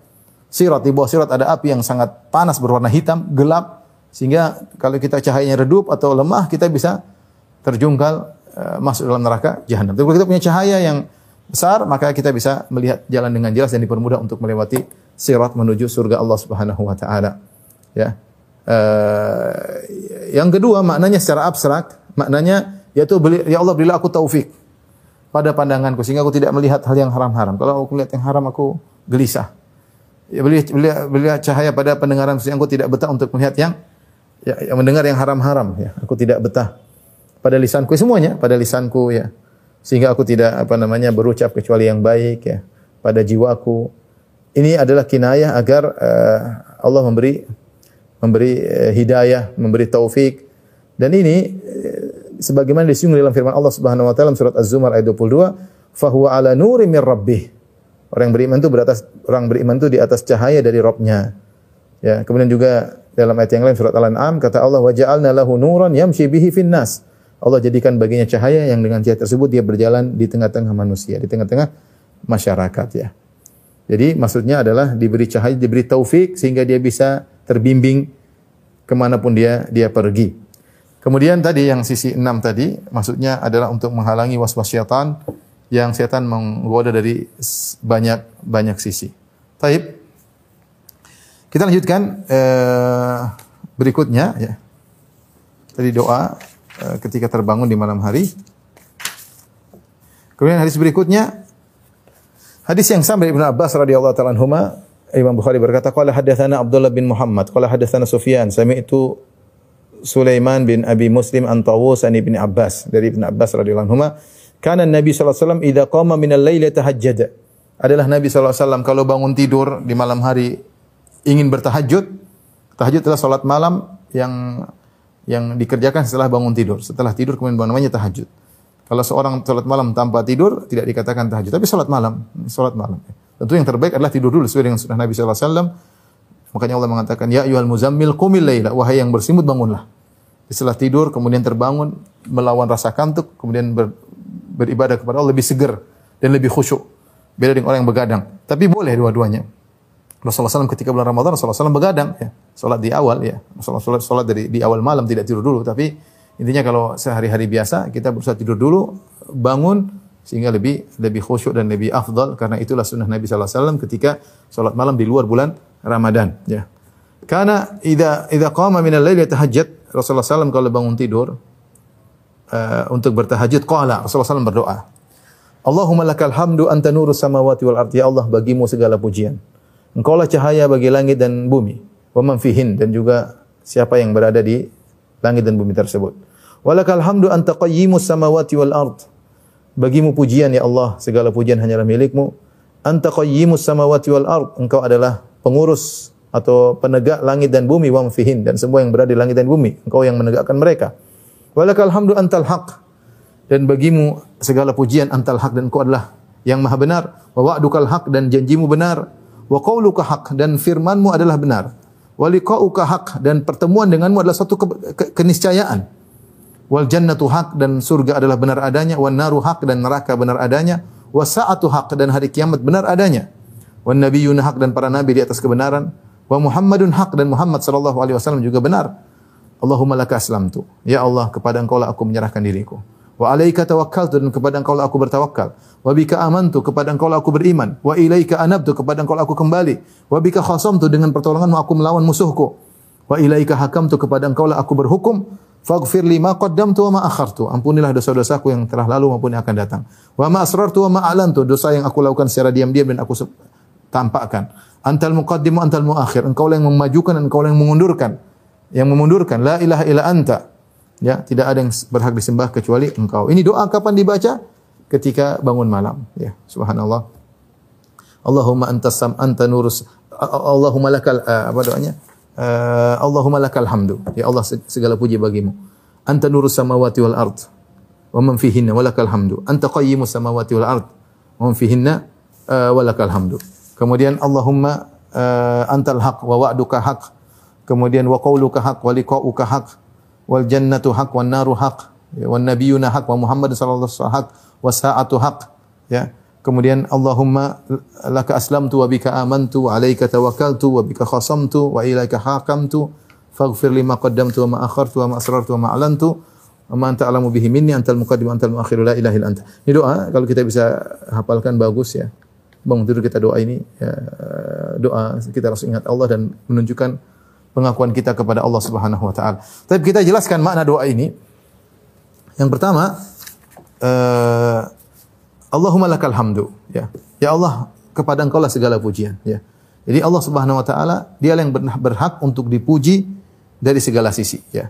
Sirat di bawah sirat ada api yang sangat panas berwarna hitam, gelap sehingga kalau kita cahayanya redup atau lemah kita bisa terjungkal uh, masuk dalam neraka jahanam. Tapi kalau kita punya cahaya yang besar, maka kita bisa melihat jalan dengan jelas dan dipermudah untuk melewati sirat menuju surga Allah Subhanahu wa taala. Ya. Uh, yang kedua maknanya secara abstrak, maknanya yaitu beli, ya Allah berilah aku taufik pada pandanganku sehingga aku tidak melihat hal yang haram-haram. Kalau aku melihat yang haram aku gelisah. Ya beli, beli, beli cahaya pada pendengaran sehingga aku tidak betah untuk melihat yang ya, yang mendengar yang haram-haram ya. Aku tidak betah pada lisanku semuanya, pada lisanku ya sehingga aku tidak apa namanya berucap kecuali yang baik ya pada jiwaku. Ini adalah kinayah agar uh, Allah memberi memberi uh, hidayah, memberi taufik. Dan ini uh, sebagaimana disinggung dalam firman Allah Subhanahu wa taala surat Az-Zumar ayat 22, "Fahuwa ala nuri mir rabbih." Orang beriman itu beratas orang beriman itu di atas cahaya dari Rabbnya. Ya, kemudian juga dalam ayat yang lain surat Al-An'am kata Allah wa ja'alna lahu nuran yamshi bihi fin nas. Allah jadikan baginya cahaya yang dengan cahaya tersebut dia berjalan di tengah-tengah manusia, di tengah-tengah masyarakat ya. Jadi maksudnya adalah diberi cahaya, diberi taufik sehingga dia bisa terbimbing ke mana pun dia dia pergi. Kemudian tadi yang sisi enam tadi maksudnya adalah untuk menghalangi waswas syaitan yang setan menggoda dari banyak banyak sisi. Taib. Kita lanjutkan eh, berikutnya ya. Tadi doa eh, ketika terbangun di malam hari. Kemudian hadis berikutnya hadis yang sama dari Ibnu Abbas radhiyallahu taala anhuma Imam Bukhari berkata qala hadatsana Abdullah bin Muhammad qala hadatsana Sufyan sami'tu Sulaiman bin Abi Muslim an Tawus an Abbas dari Ibnu Abbas radhiyallahu anhuma kana Nabi wasallam idza qama min al-laili tahajjada adalah Nabi wasallam kalau bangun tidur di malam hari ingin bertahajud tahajud adalah salat malam yang yang dikerjakan setelah bangun tidur setelah tidur kemudian bangun namanya tahajud kalau seorang salat malam tanpa tidur tidak dikatakan tahajud, tapi salat malam, salat malam. Tentu yang terbaik adalah tidur dulu sesuai dengan sunnah Nabi sallallahu alaihi wasallam. Makanya Allah mengatakan, "Ya ayyuhal muzammil qumil laila," wahai yang bersimut bangunlah. Setelah tidur kemudian terbangun melawan rasa kantuk, kemudian ber, beribadah kepada Allah lebih seger dan lebih khusyuk. Beda dengan orang yang begadang. Tapi boleh dua-duanya. Rasulullah SAW ketika bulan Ramadan Rasulullah SAW begadang ya. Salat di awal ya. Rasulullah SAW salat dari di awal malam tidak tidur dulu tapi intinya kalau sehari-hari biasa kita berusaha tidur dulu bangun sehingga lebih lebih khusyuk dan lebih afdal karena itulah sunnah Nabi wasallam ketika salat malam di luar bulan Ramadan ya. Karena idza idza qama min al-lail yatahajjad Rasulullah SAW kalau bangun tidur uh, untuk bertahajud. Qala Rasulullah SAW berdoa Allahumma lakal hamdu anta nurus samawati wal ardi. Ya Allah bagimu segala pujian. Engkaulah cahaya bagi langit dan bumi. Wa man fihin. Dan juga siapa yang berada di langit dan bumi tersebut. Walakal hamdu anta qayyimus samawati wal ard. Bagimu pujian ya Allah segala pujian hanyalah milikmu. Anta qayyimus samawati wal ard. Engkau adalah pengurus atau penegak langit dan bumi. Wa fihin. Dan semua yang berada di langit dan bumi engkau yang menegakkan mereka walakal hamdu antal haq. Dan bagimu segala pujian antal haq dan engkau adalah yang maha benar. Wa wa'dukal haq dan janjimu benar. Wa qauluka haq dan firmanmu adalah benar. Wa liqa'uka haq dan pertemuan denganmu adalah suatu ke- ke- keniscayaan. Wal jannatu haq dan surga adalah benar adanya. Wan naru haq dan neraka benar adanya. Wa sa'atu haq dan hari kiamat benar adanya. Wan nabiyyuna haq dan para nabi di atas kebenaran. Wa muhammadun haq dan Muhammad sallallahu alaihi wasallam juga benar Allahumma laka aslamtu. Ya Allah kepada engkau lah aku menyerahkan diriku. Wa alaika tawakkaltu dan kepada engkau lah aku bertawakal wa bika amantu kepada engkau lah aku beriman. Wa ilaika anabtu kepada engkau lah aku kembali. Wa bika khasamtu dengan pertolonganmu aku melawan musuhku. Wa ilaika hakamtu kepada engkau lah aku berhukum. Faghfir li ma qaddamtu wa ma akhartu. Ampunilah dosa-dosaku yang telah lalu maupun yang akan datang. Wa ma asrartu wa ma a'lantu dosa yang aku lakukan secara diam-diam dan aku tampakkan. Antal muqaddim wa antal muakhir. Engkau lah yang memajukan dan engkau lah yang mengundurkan yang memundurkan la ilaha illa anta. Ya tidak ada yang berhak disembah kecuali engkau. Ini doa kapan dibaca? Ketika bangun malam. Ya subhanallah. Allahumma antas sam anta nurus Allahumma lakal uh, apa doanya? Uh, Allahumma lakal hamdu. Ya Allah segala puji bagimu. Anta nurus samawati wal ard wa man fihinna wa lakal hamdu. Anta qayyimus samawati wal ard wa man fihinna uh, wa lakal hamdu. Kemudian Allahumma uh, antal haq wa wa'duka haq kemudian wa qauluka haq wa liqa'uka haq wal jannatu haq wan naru haq wan nabiyyuna haq wa Muhammad sallallahu alaihi wasallam haq wa sa'atu haq ya. Kemudian Allahumma laka aslamtu wa bika amantu wa alaika tawakkaltu wa bika khasamtu wa ilaika hakamtu faghfir lima qaddamtu wa ma akhartu wa ma asrartu wa ma alantu wa ma anta alamu bihi minni antal muqaddim antal muakhir la ilaha illa anta. Ini doa kalau kita bisa hafalkan bagus ya. Bangun tidur kita doa ini ya, doa kita harus ingat Allah dan menunjukkan pengakuan kita kepada Allah Subhanahu wa taala. Tapi kita jelaskan makna doa ini. Yang pertama, uh, Allahumma lakal hamdu, ya. Ya Allah, kepada Engkau lah segala pujian, ya. Jadi Allah Subhanahu wa taala dia yang berhak untuk dipuji dari segala sisi, ya.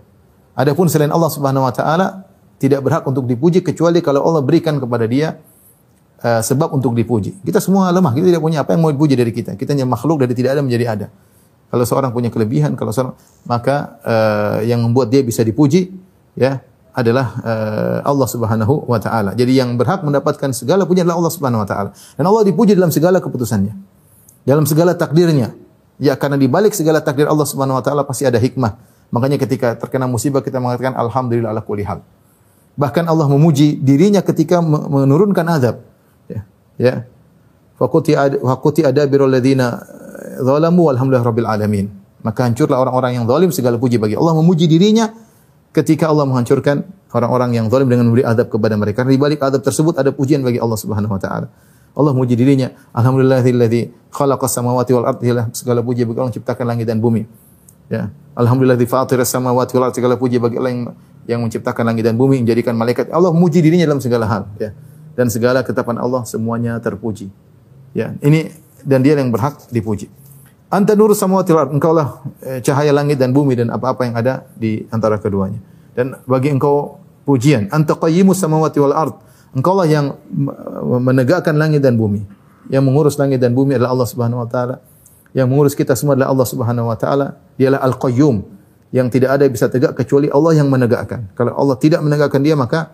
Adapun selain Allah Subhanahu wa taala tidak berhak untuk dipuji kecuali kalau Allah berikan kepada dia uh, sebab untuk dipuji. Kita semua lemah, kita tidak punya apa yang mau dipuji dari kita. Kita hanya makhluk dari tidak ada menjadi ada. Kalau seorang punya kelebihan, kalau seorang maka uh, yang membuat dia bisa dipuji ya adalah uh, Allah Subhanahu wa taala. Jadi yang berhak mendapatkan segala pujian adalah Allah Subhanahu wa taala. Dan Allah dipuji dalam segala keputusannya. Dalam segala takdirnya. Ya karena di balik segala takdir Allah Subhanahu wa taala pasti ada hikmah. Makanya ketika terkena musibah kita mengatakan alhamdulillah ala kulli hal. Bahkan Allah memuji dirinya ketika menurunkan azab. Ya. Ya. Faquti faquti adabirul ladzina zalamu walhamdulillah rabbil alamin. Maka hancurlah orang-orang yang zalim segala puji bagi Allah memuji dirinya ketika Allah menghancurkan orang-orang yang zalim dengan memberi adab kepada mereka. Karena di balik adab tersebut ada pujian bagi Allah Subhanahu wa taala. Allah memuji dirinya. Alhamdulillahilladzi khalaqas samawati wal ardi segala puji bagi Allah menciptakan langit dan bumi. Ya. Alhamdulillah fatiras samawati wal segala puji bagi Allah yang yang menciptakan langit dan bumi, menjadikan malaikat. Allah memuji dirinya dalam segala hal, ya. Dan segala ketetapan Allah semuanya terpuji. Ya, ini dan dia yang berhak dipuji. Anta nur samawati wal engkau lah eh, cahaya langit dan bumi dan apa-apa yang ada di antara keduanya. Dan bagi engkau pujian. Anta qayyimus samawati wal ard. Engkau lah yang menegakkan langit dan bumi. Yang mengurus langit dan bumi adalah Allah Subhanahu wa taala. Yang mengurus kita semua adalah Allah Subhanahu wa taala. Dialah Al-Qayyum yang tidak ada yang bisa tegak kecuali Allah yang menegakkan. Kalau Allah tidak menegakkan dia maka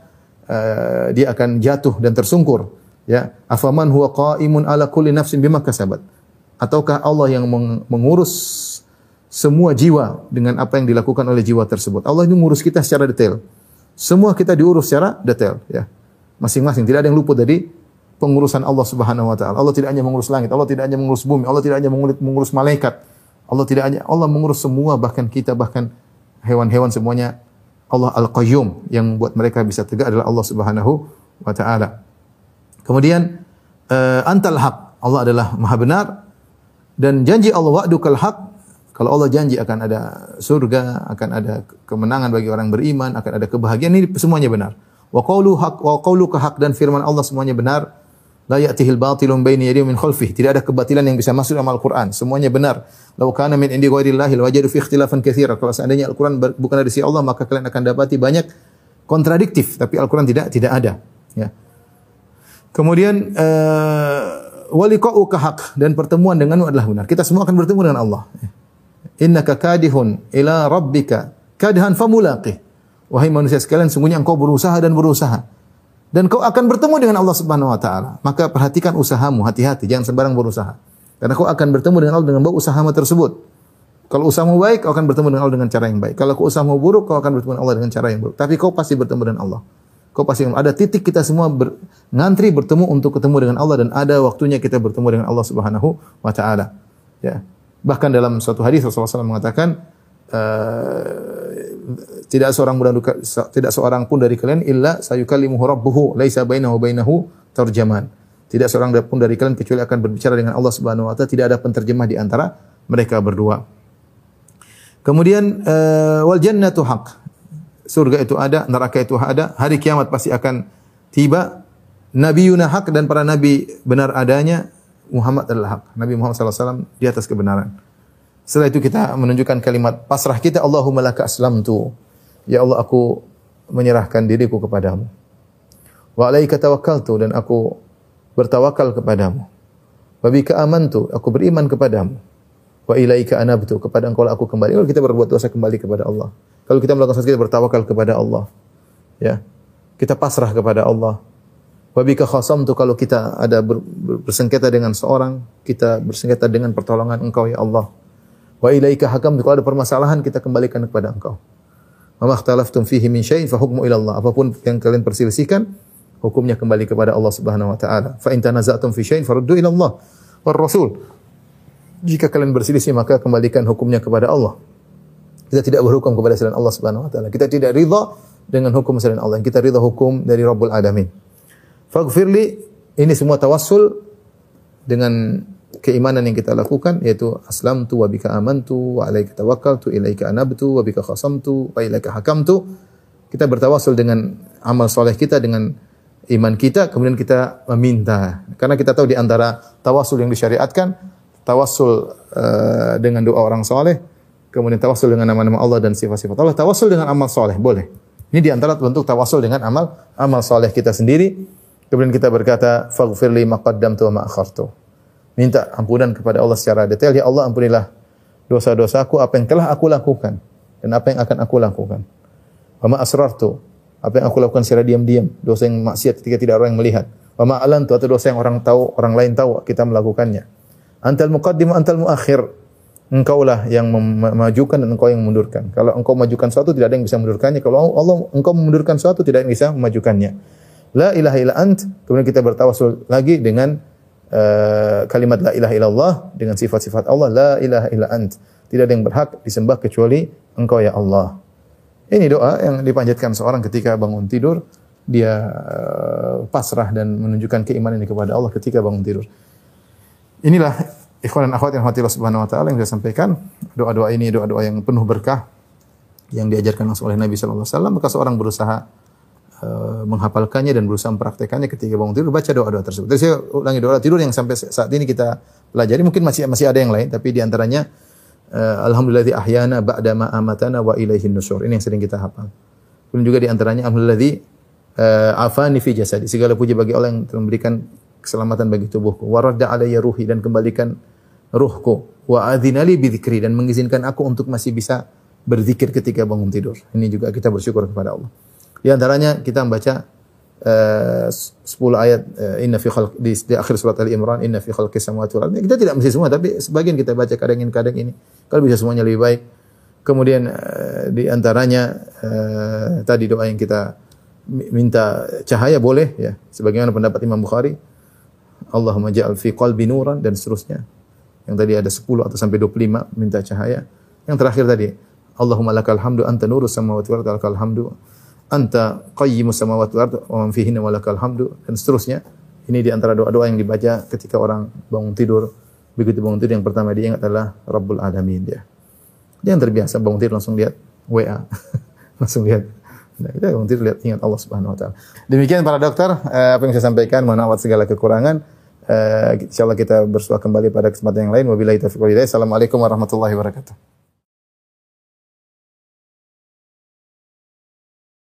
uh, dia akan jatuh dan tersungkur. Ya, afaman huwa qaimun ala kulli nafsin bima kasabat. Ataukah Allah yang mengurus semua jiwa dengan apa yang dilakukan oleh jiwa tersebut. Allah ini mengurus kita secara detail. Semua kita diurus secara detail, ya. Masing-masing tidak ada yang luput dari pengurusan Allah Subhanahu wa taala. Allah tidak hanya mengurus langit, Allah tidak hanya mengurus bumi, Allah tidak hanya mengurus, malaikat. Allah tidak hanya Allah mengurus semua bahkan kita bahkan hewan-hewan semuanya Allah Al-Qayyum yang membuat mereka bisa tegak adalah Allah Subhanahu wa taala. Kemudian uh, antal haq. Allah adalah maha benar dan janji Allah wa'dukal haq. Kalau Allah janji akan ada surga, akan ada kemenangan bagi orang beriman, akan ada kebahagiaan ini semuanya benar. Wa qawlu haq wa qawluka haq dan firman Allah semuanya benar. La ya'tihil batilun baini yadihi min khalfih. Tidak ada kebatilan yang bisa masuk dalam Al-Qur'an. Semuanya benar. Lau kana min indi ghairillahi lawajadu fi ikhtilafan katsira. Kalau seandainya Al-Qur'an bukan dari sisi Allah, maka kalian akan dapati banyak kontradiktif, tapi Al-Qur'an tidak tidak ada, ya. Kemudian uh, waliqa'uka haq dan pertemuan denganmu adalah benar. Kita semua akan bertemu dengan Allah. Innaka kadihun ila rabbika kadihan famulaqih. Wahai manusia sekalian, sungguhnya engkau berusaha dan berusaha dan kau akan bertemu dengan Allah Subhanahu wa taala. Maka perhatikan usahamu, hati-hati, jangan sembarang berusaha. Karena kau akan bertemu dengan Allah dengan baik usahamu tersebut. Kalau usahamu baik, kau akan bertemu dengan Allah dengan cara yang baik. Kalau kau usahamu buruk, kau akan bertemu dengan Allah dengan cara yang buruk. Tapi kau pasti bertemu dengan Allah. Kau pasti ada titik kita semua ber, ngantri bertemu untuk ketemu dengan Allah dan ada waktunya kita bertemu dengan Allah Subhanahu wa taala. Ya. Bahkan dalam suatu hadis Rasulullah SAW mengatakan uh, tidak seorang pun tidak seorang pun dari kalian illa sayukallimuhu rabbuhu laisa bainahu bainahu tarjaman. Tidak seorang pun dari kalian kecuali akan berbicara dengan Allah Subhanahu wa taala, tidak ada penterjemah di antara mereka berdua. Kemudian uh, wal jannatu. Surga itu ada, neraka itu ada, hari kiamat pasti akan tiba. Nabiuna haq dan para nabi benar adanya, Muhammad adalah hak. Nabi Muhammad SAW di atas kebenaran. Setelah itu kita menunjukkan kalimat pasrah kita Allahumma laka aslamtu. Ya Allah aku menyerahkan diriku kepadamu. Wa alaika tawakkaltu dan aku bertawakal kepadamu. Wa bika amantu aku beriman kepadamu. Wa ilaika anabtu kepada engkau aku kembali. Kalau kita berbuat dosa kembali kepada Allah. Kalau kita melakukan sesuatu kita bertawakal kepada Allah. Ya. Kita pasrah kepada Allah. Wa bika khasamtu kalau kita ada bersengketa dengan seorang, kita bersengketa dengan pertolongan engkau ya Allah. Wa ilaika hakam kalau ada permasalahan kita kembalikan kepada engkau. Wa makhtalaftum fihi min syai'in fa hukmu Allah. Apa pun yang kalian perselisihkan, hukumnya kembali kepada Allah Subhanahu wa taala. Fa in tanaza'tum fi syai'in faruddu ila Allah Rasul. Jika kalian berselisih maka kembalikan hukumnya kepada Allah. Kita tidak berhukum kepada selain Allah Subhanahu wa taala. Kita tidak ridha dengan hukum selain Allah. Kita ridha hukum dari Rabbul Alamin. Faghfirli ini semua tawassul dengan keimanan yang kita lakukan yaitu aslamtu wa bika amantu wa alaika tawakkaltu ilaika anabtu wa bika khasamtu wa ilaika hakamtu. Kita bertawasul dengan amal soleh kita dengan iman kita kemudian kita meminta karena kita tahu di antara tawasul yang disyariatkan tawasul uh, dengan doa orang soleh kemudian tawasul dengan nama-nama Allah dan sifat-sifat Allah tawasul dengan amal soleh boleh ini di antara bentuk tawasul dengan amal amal soleh kita sendiri kemudian kita berkata faghfirli maqaddamtu wa ma akhartu minta ampunan kepada Allah secara detail. Ya Allah ampunilah dosa-dosaku apa yang telah aku lakukan dan apa yang akan aku lakukan. Wa ma asrartu apa yang aku lakukan secara diam-diam, dosa yang maksiat ketika tidak orang yang melihat. Wa ma atau dosa yang orang tahu, orang lain tahu kita melakukannya. Antal muqaddim antal muakhir. Engkaulah yang memajukan dan engkau yang memundurkan. Kalau engkau memajukan suatu tidak ada yang bisa memundurkannya. Kalau Allah engkau memundurkan suatu tidak ada yang bisa memajukannya. La ilaha illa ant. Kemudian kita bertawasul lagi dengan eh, kalimat la ilaha illallah dengan sifat-sifat Allah la ilaha illa ant. Tidak ada yang berhak disembah kecuali Engkau ya Allah. Ini doa yang dipanjatkan seorang ketika bangun tidur, dia eh, pasrah dan menunjukkan keimanan kepada Allah ketika bangun tidur. Inilah ikhwan dan akhwat yang hati Allah Subhanahu wa taala yang saya sampaikan. Doa-doa ini doa-doa yang penuh berkah yang diajarkan langsung oleh Nabi sallallahu alaihi wasallam, maka seorang berusaha uh, menghafalkannya dan berusaha mempraktekannya ketika bangun tidur baca doa-doa tersebut. Jadi saya ulangi doa tidur yang sampai saat ini kita pelajari mungkin masih masih ada yang lain tapi di antaranya uh, ahyana ba'da ma amatana wa ilaihin nusyur. Ini yang sering kita hafal. Kemudian juga di antaranya alhamdulillah uh, afani fi jasadi. Segala puji bagi Allah yang telah memberikan keselamatan bagi tubuhku. Wa radda alayya ruhi dan kembalikan ruhku. Wa adzinali bi dan mengizinkan aku untuk masih bisa berzikir ketika bangun tidur. Ini juga kita bersyukur kepada Allah. Di antaranya kita membaca uh, 10 ayat uh, inna fi khalq di, di akhir surat Ali Imran inna fi khalqis samawati wal Kita tidak mesti semua tapi sebagian kita baca kadang ini kadang ini. Kalau bisa semuanya lebih baik. Kemudian uh, di antaranya uh, tadi doa yang kita minta cahaya boleh ya sebagaimana pendapat Imam Bukhari Allahumma ja'al fi qalbi nuran dan seterusnya. Yang tadi ada 10 atau sampai 25 minta cahaya. Yang terakhir tadi Allahumma lakal hamdu anta nurus samawati wal ardi lakal hamdu anta qayyimus samawati wal ardi wa man fihinna hamdu dan seterusnya. Ini di antara doa-doa yang dibaca ketika orang bangun tidur. Begitu bangun tidur yang pertama dia ingat adalah Rabbul Alamin dia. Dia yang terbiasa bangun tidur langsung lihat WA. langsung lihat Nah, kita bangun tidur lihat ingat Allah Subhanahu wa taala. Demikian para dokter, eh, apa yang saya sampaikan mohon maaf segala kekurangan. Eh, insyaallah kita bersua kembali pada kesempatan yang lain. Wabillahi taufiq wal hidayah. Assalamualaikum warahmatullahi wabarakatuh.